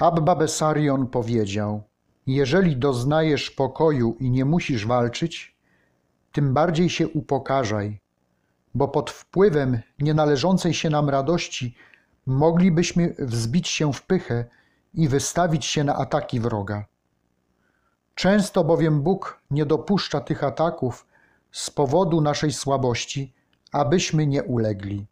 Abba Bessarion powiedział: Jeżeli doznajesz pokoju i nie musisz walczyć, tym bardziej się upokarzaj, bo pod wpływem nienależącej się nam radości moglibyśmy wzbić się w pychę i wystawić się na ataki wroga. Często bowiem Bóg nie dopuszcza tych ataków z powodu naszej słabości, abyśmy nie ulegli.